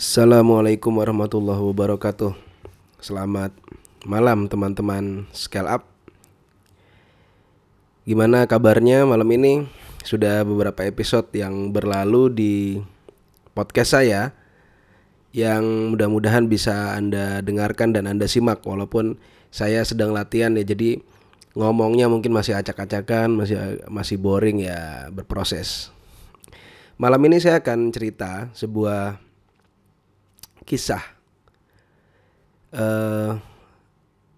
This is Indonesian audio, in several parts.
Assalamualaikum warahmatullahi wabarakatuh. Selamat malam teman-teman Scale Up. Gimana kabarnya malam ini? Sudah beberapa episode yang berlalu di podcast saya yang mudah-mudahan bisa Anda dengarkan dan Anda simak walaupun saya sedang latihan ya. Jadi ngomongnya mungkin masih acak-acakan, masih masih boring ya berproses. Malam ini saya akan cerita sebuah kisah. Uh,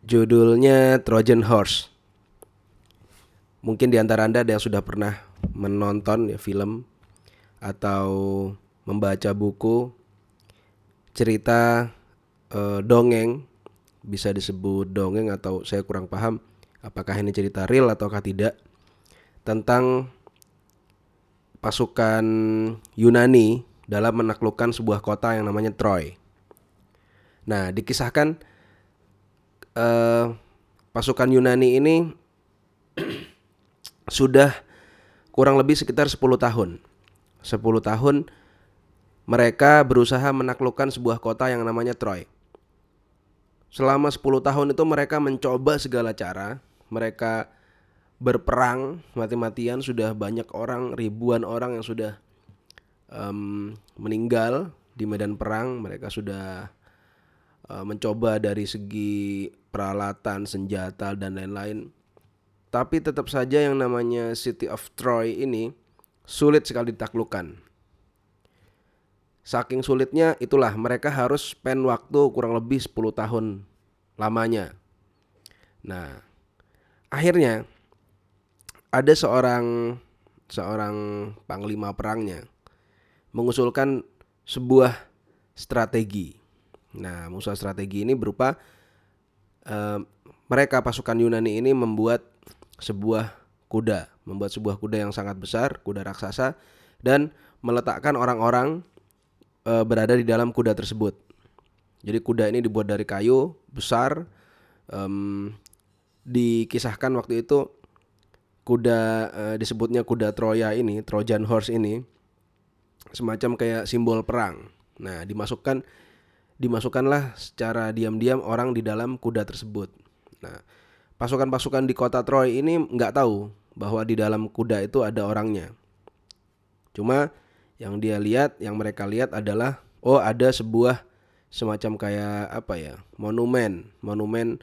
judulnya Trojan Horse. Mungkin di antara Anda ada yang sudah pernah menonton ya film atau membaca buku cerita uh, dongeng bisa disebut dongeng atau saya kurang paham apakah ini cerita real ataukah tidak tentang pasukan Yunani dalam menaklukkan sebuah kota yang namanya Troy. Nah, dikisahkan uh, pasukan Yunani ini sudah kurang lebih sekitar 10 tahun. 10 tahun mereka berusaha menaklukkan sebuah kota yang namanya Troy. Selama 10 tahun itu mereka mencoba segala cara, mereka berperang mati-matian sudah banyak orang, ribuan orang yang sudah um, meninggal di medan perang, mereka sudah uh, mencoba dari segi peralatan, senjata dan lain-lain. Tapi tetap saja yang namanya City of Troy ini sulit sekali ditaklukkan. Saking sulitnya itulah mereka harus spend waktu kurang lebih 10 tahun lamanya. Nah, akhirnya ada seorang seorang panglima perangnya mengusulkan sebuah strategi. Nah, musuh strategi ini berupa uh, mereka pasukan Yunani ini membuat sebuah kuda, membuat sebuah kuda yang sangat besar, kuda raksasa, dan meletakkan orang-orang uh, berada di dalam kuda tersebut. Jadi kuda ini dibuat dari kayu besar. Um, dikisahkan waktu itu kuda uh, disebutnya kuda Troya ini, Trojan horse ini, semacam kayak simbol perang. Nah, dimasukkan dimasukkanlah secara diam-diam orang di dalam kuda tersebut. Nah, pasukan-pasukan di kota Troy ini nggak tahu bahwa di dalam kuda itu ada orangnya. Cuma yang dia lihat, yang mereka lihat adalah oh ada sebuah semacam kayak apa ya monumen, monumen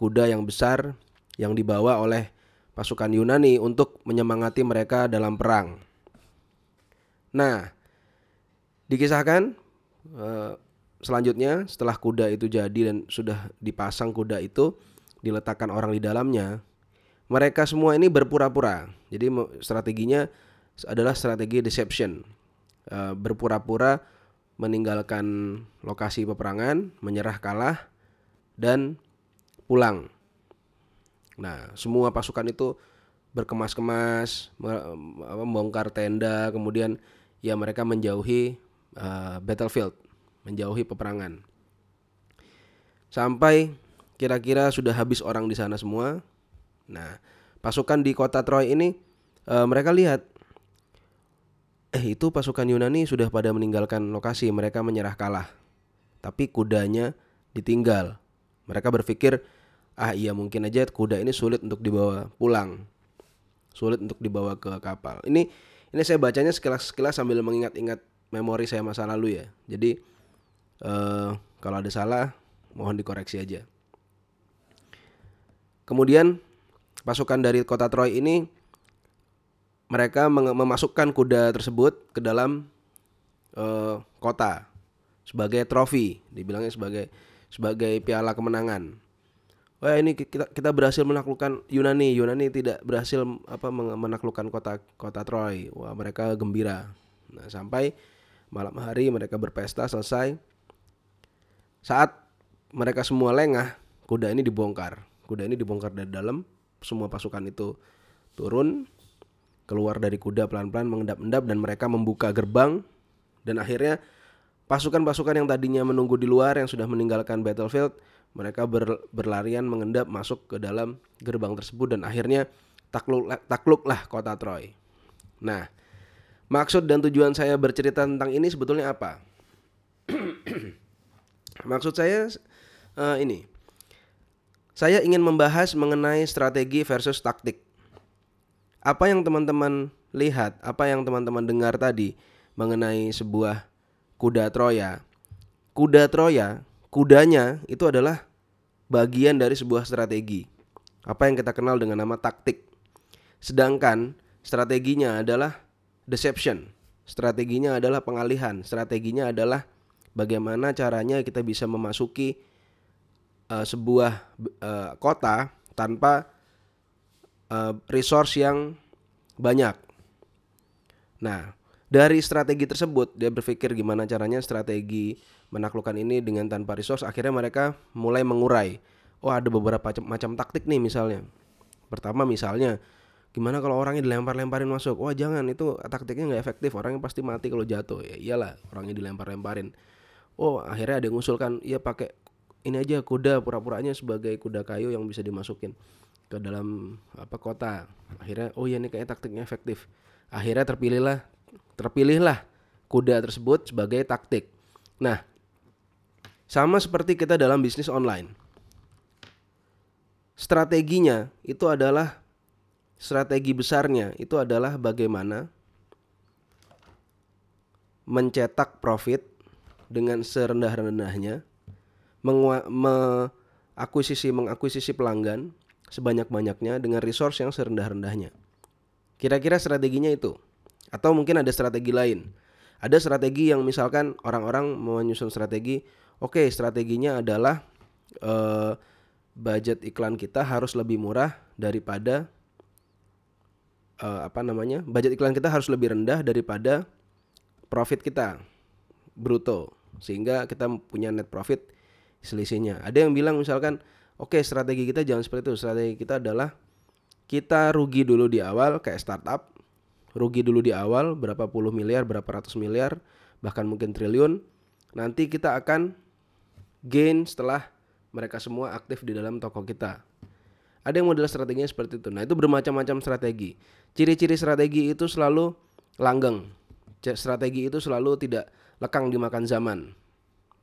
kuda yang besar yang dibawa oleh pasukan Yunani untuk menyemangati mereka dalam perang. Nah, dikisahkan eh, selanjutnya setelah kuda itu jadi dan sudah dipasang kuda itu diletakkan orang di dalamnya mereka semua ini berpura-pura. Jadi strateginya adalah strategi deception. E, berpura-pura meninggalkan lokasi peperangan menyerah kalah dan pulang. Nah semua pasukan itu berkemas-kemas membongkar tenda kemudian ya mereka menjauhi uh, battlefield menjauhi peperangan. Sampai kira-kira sudah habis orang di sana semua. Nah, pasukan di kota Troy ini e, mereka lihat eh itu pasukan Yunani sudah pada meninggalkan lokasi, mereka menyerah kalah. Tapi kudanya ditinggal. Mereka berpikir, ah iya mungkin aja kuda ini sulit untuk dibawa pulang. Sulit untuk dibawa ke kapal. Ini ini saya bacanya sekilas-sekilas sambil mengingat-ingat memori saya masa lalu ya. Jadi Uh, kalau ada salah, mohon dikoreksi aja. Kemudian pasukan dari kota Troy ini mereka memasukkan kuda tersebut ke dalam uh, kota sebagai trofi, dibilangnya sebagai sebagai piala kemenangan. Wah ini kita kita berhasil menaklukkan Yunani. Yunani tidak berhasil apa menaklukkan kota kota Troy. Wah mereka gembira. Nah sampai malam hari mereka berpesta selesai saat mereka semua lengah, kuda ini dibongkar. Kuda ini dibongkar dari dalam, semua pasukan itu turun, keluar dari kuda pelan-pelan mengendap-endap dan mereka membuka gerbang dan akhirnya pasukan-pasukan yang tadinya menunggu di luar yang sudah meninggalkan battlefield, mereka ber, berlarian mengendap masuk ke dalam gerbang tersebut dan akhirnya takluk takluklah kota Troy. Nah, maksud dan tujuan saya bercerita tentang ini sebetulnya apa? Maksud saya uh, ini. Saya ingin membahas mengenai strategi versus taktik. Apa yang teman-teman lihat, apa yang teman-teman dengar tadi mengenai sebuah kuda Troya. Kuda Troya, kudanya itu adalah bagian dari sebuah strategi. Apa yang kita kenal dengan nama taktik. Sedangkan strateginya adalah deception. Strateginya adalah pengalihan, strateginya adalah bagaimana caranya kita bisa memasuki uh, sebuah uh, kota tanpa uh, resource yang banyak. Nah, dari strategi tersebut dia berpikir gimana caranya strategi menaklukkan ini dengan tanpa resource. Akhirnya mereka mulai mengurai. Oh ada beberapa macam, macam taktik nih misalnya. Pertama misalnya gimana kalau orangnya dilempar-lemparin masuk? Wah jangan. Itu taktiknya nggak efektif. Orangnya pasti mati kalau jatuh. Ya iyalah orangnya dilempar-lemparin. Oh akhirnya ada yang ngusulkan iya pakai ini aja kuda pura-puranya sebagai kuda kayu yang bisa dimasukin ke dalam apa kota. Akhirnya oh ya ini kayak taktiknya efektif. Akhirnya terpilihlah terpilihlah kuda tersebut sebagai taktik. Nah sama seperti kita dalam bisnis online strateginya itu adalah strategi besarnya itu adalah bagaimana mencetak profit dengan serendah-rendahnya, mengakuisisi mengakuisisi pelanggan sebanyak-banyaknya dengan resource yang serendah-rendahnya. Kira-kira strateginya itu. Atau mungkin ada strategi lain. Ada strategi yang misalkan orang-orang menyusun strategi, oke, okay, strateginya adalah uh, budget iklan kita harus lebih murah daripada uh, apa namanya budget iklan kita harus lebih rendah daripada profit kita bruto sehingga kita punya net profit selisihnya. Ada yang bilang misalkan oke okay, strategi kita jangan seperti itu. Strategi kita adalah kita rugi dulu di awal kayak startup rugi dulu di awal berapa puluh miliar berapa ratus miliar bahkan mungkin triliun. Nanti kita akan gain setelah mereka semua aktif di dalam toko kita ada yang model strateginya seperti itu. Nah, itu bermacam-macam strategi. Ciri-ciri strategi itu selalu langgeng. Strategi itu selalu tidak lekang dimakan zaman.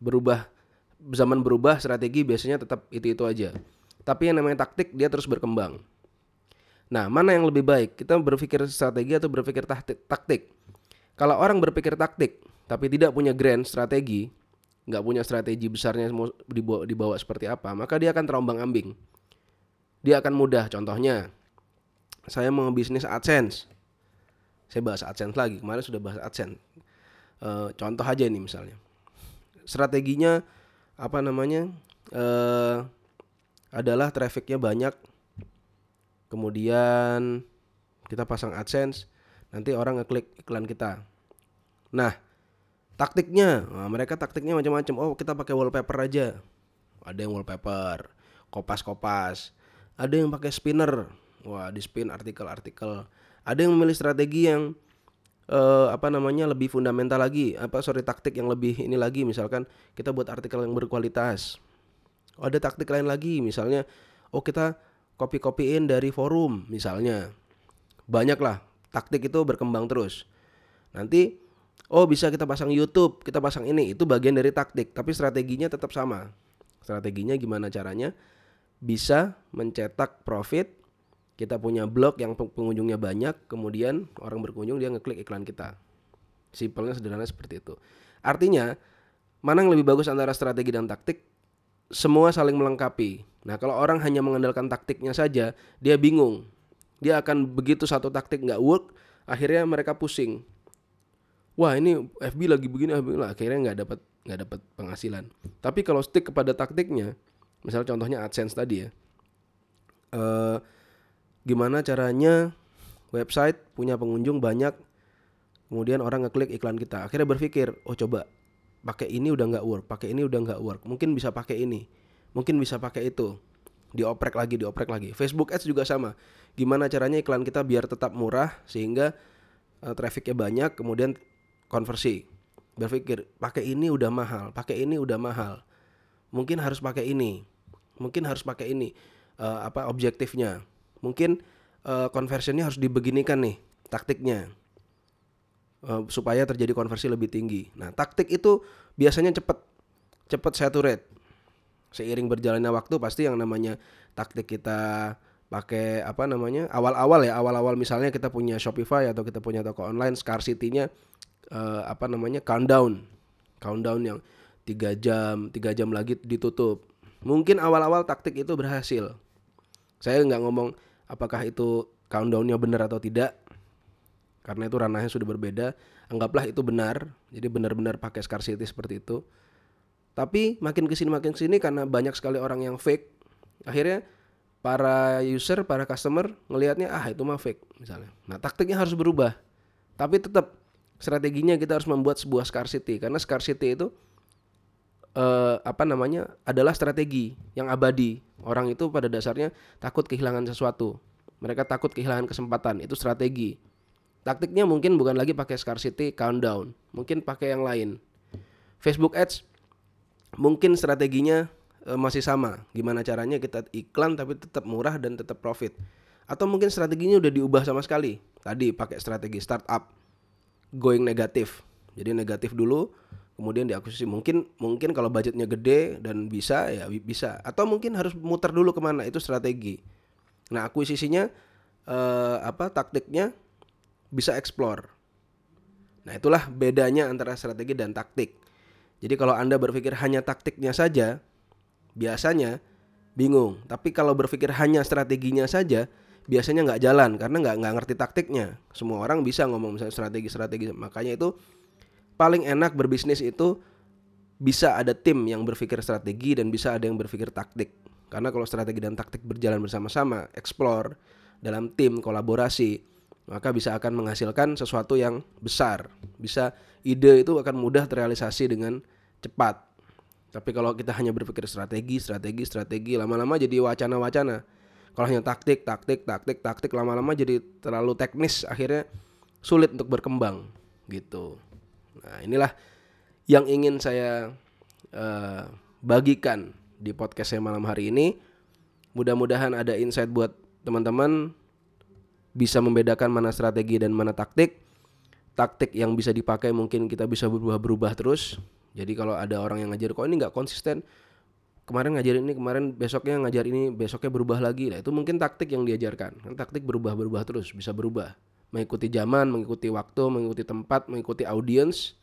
Berubah zaman berubah, strategi biasanya tetap itu-itu aja. Tapi yang namanya taktik dia terus berkembang. Nah, mana yang lebih baik? Kita berpikir strategi atau berpikir taktik? Kalau orang berpikir taktik tapi tidak punya grand strategi, nggak punya strategi besarnya mau dibawa, dibawa seperti apa, maka dia akan terombang-ambing dia akan mudah. Contohnya, saya mau bisnis AdSense. Saya bahas AdSense lagi. Kemarin sudah bahas AdSense. E, contoh aja ini misalnya. Strateginya apa namanya? E, adalah trafficnya banyak. Kemudian kita pasang AdSense, nanti orang ngeklik iklan kita. Nah, taktiknya, nah, mereka taktiknya macam-macam. Oh, kita pakai wallpaper aja. Ada yang wallpaper, kopas-kopas ada yang pakai spinner. Wah di spin artikel-artikel. Ada yang memilih strategi yang uh, apa namanya lebih fundamental lagi. Apa sorry taktik yang lebih ini lagi. Misalkan kita buat artikel yang berkualitas. Oh, ada taktik lain lagi. Misalnya oh kita copy copyin dari forum misalnya. Banyak lah taktik itu berkembang terus. Nanti oh bisa kita pasang YouTube kita pasang ini. Itu bagian dari taktik. Tapi strateginya tetap sama. Strateginya gimana caranya bisa mencetak profit. Kita punya blog yang pengunjungnya banyak kemudian orang berkunjung dia ngeklik iklan kita. Simpelnya sederhana seperti itu. Artinya mana yang lebih bagus antara strategi dan taktik? Semua saling melengkapi. Nah kalau orang hanya mengandalkan taktiknya saja dia bingung. Dia akan begitu satu taktik nggak work akhirnya mereka pusing. Wah ini FB lagi begini akhirnya nggak dapat nggak dapat penghasilan. Tapi kalau stick kepada taktiknya misal contohnya AdSense tadi ya. Uh, gimana caranya website punya pengunjung banyak kemudian orang ngeklik iklan kita. Akhirnya berpikir oh coba pakai ini udah nggak work pakai ini udah nggak work. Mungkin bisa pakai ini mungkin bisa pakai itu. Dioprek lagi dioprek lagi. Facebook Ads juga sama. Gimana caranya iklan kita biar tetap murah sehingga uh, trafficnya banyak kemudian konversi. Berpikir pakai ini udah mahal pakai ini udah mahal mungkin harus pakai ini. Mungkin harus pakai ini uh, apa objektifnya. Mungkin uh, conversionnya harus dibeginikan nih taktiknya. Uh, supaya terjadi konversi lebih tinggi. Nah taktik itu biasanya cepat cepat saturate. Seiring berjalannya waktu pasti yang namanya taktik kita pakai apa namanya awal-awal ya awal-awal misalnya kita punya Shopify atau kita punya toko online scarcity-nya uh, apa namanya countdown. Countdown yang tiga jam tiga jam lagi ditutup mungkin awal-awal taktik itu berhasil saya nggak ngomong apakah itu countdownnya benar atau tidak karena itu ranahnya sudah berbeda anggaplah itu benar jadi benar-benar pakai scarcity seperti itu tapi makin ke sini makin ke sini karena banyak sekali orang yang fake akhirnya para user, para customer ngelihatnya ah itu mah fake misalnya. Nah, taktiknya harus berubah. Tapi tetap strateginya kita harus membuat sebuah scarcity karena scarcity itu uh, apa namanya adalah strategi yang abadi. Orang itu pada dasarnya takut kehilangan sesuatu. Mereka takut kehilangan kesempatan. Itu strategi. Taktiknya mungkin bukan lagi pakai scarcity countdown, mungkin pakai yang lain. Facebook Ads mungkin strateginya e, masih sama. Gimana caranya kita iklan tapi tetap murah dan tetap profit. Atau mungkin strateginya udah diubah sama sekali. Tadi pakai strategi startup going negatif. Jadi negatif dulu, kemudian diakuisisi. Mungkin mungkin kalau budgetnya gede dan bisa ya bisa. Atau mungkin harus muter dulu ke mana itu strategi. Nah akuisisinya e, apa taktiknya bisa explore. Nah itulah bedanya antara strategi dan taktik. Jadi kalau anda berpikir hanya taktiknya saja, biasanya bingung. Tapi kalau berpikir hanya strateginya saja, biasanya nggak jalan karena nggak nggak ngerti taktiknya. Semua orang bisa ngomong misalnya strategi-strategi. Makanya itu paling enak berbisnis itu bisa ada tim yang berpikir strategi dan bisa ada yang berpikir taktik. Karena kalau strategi dan taktik berjalan bersama-sama, explore dalam tim kolaborasi, maka bisa akan menghasilkan sesuatu yang besar. Bisa ide itu akan mudah terrealisasi dengan cepat. Tapi kalau kita hanya berpikir strategi, strategi, strategi, lama-lama jadi wacana-wacana. Kalau hanya taktik, taktik, taktik, taktik, lama-lama jadi terlalu teknis, akhirnya sulit untuk berkembang gitu. Nah inilah yang ingin saya uh, bagikan di podcast saya malam hari ini. Mudah-mudahan ada insight buat teman-teman bisa membedakan mana strategi dan mana taktik. Taktik yang bisa dipakai mungkin kita bisa berubah-berubah terus jadi kalau ada orang yang ngajar kok ini nggak konsisten, kemarin ngajar ini, kemarin besoknya ngajar ini, besoknya berubah lagi. Nah itu mungkin taktik yang diajarkan. Kan taktik berubah-berubah terus, bisa berubah. Mengikuti zaman, mengikuti waktu, mengikuti tempat, mengikuti audience,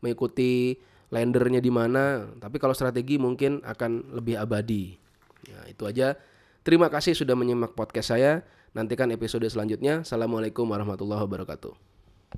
mengikuti lendernya di mana. Tapi kalau strategi mungkin akan lebih abadi. Ya, itu aja. Terima kasih sudah menyimak podcast saya. Nantikan episode selanjutnya. Assalamualaikum warahmatullahi wabarakatuh.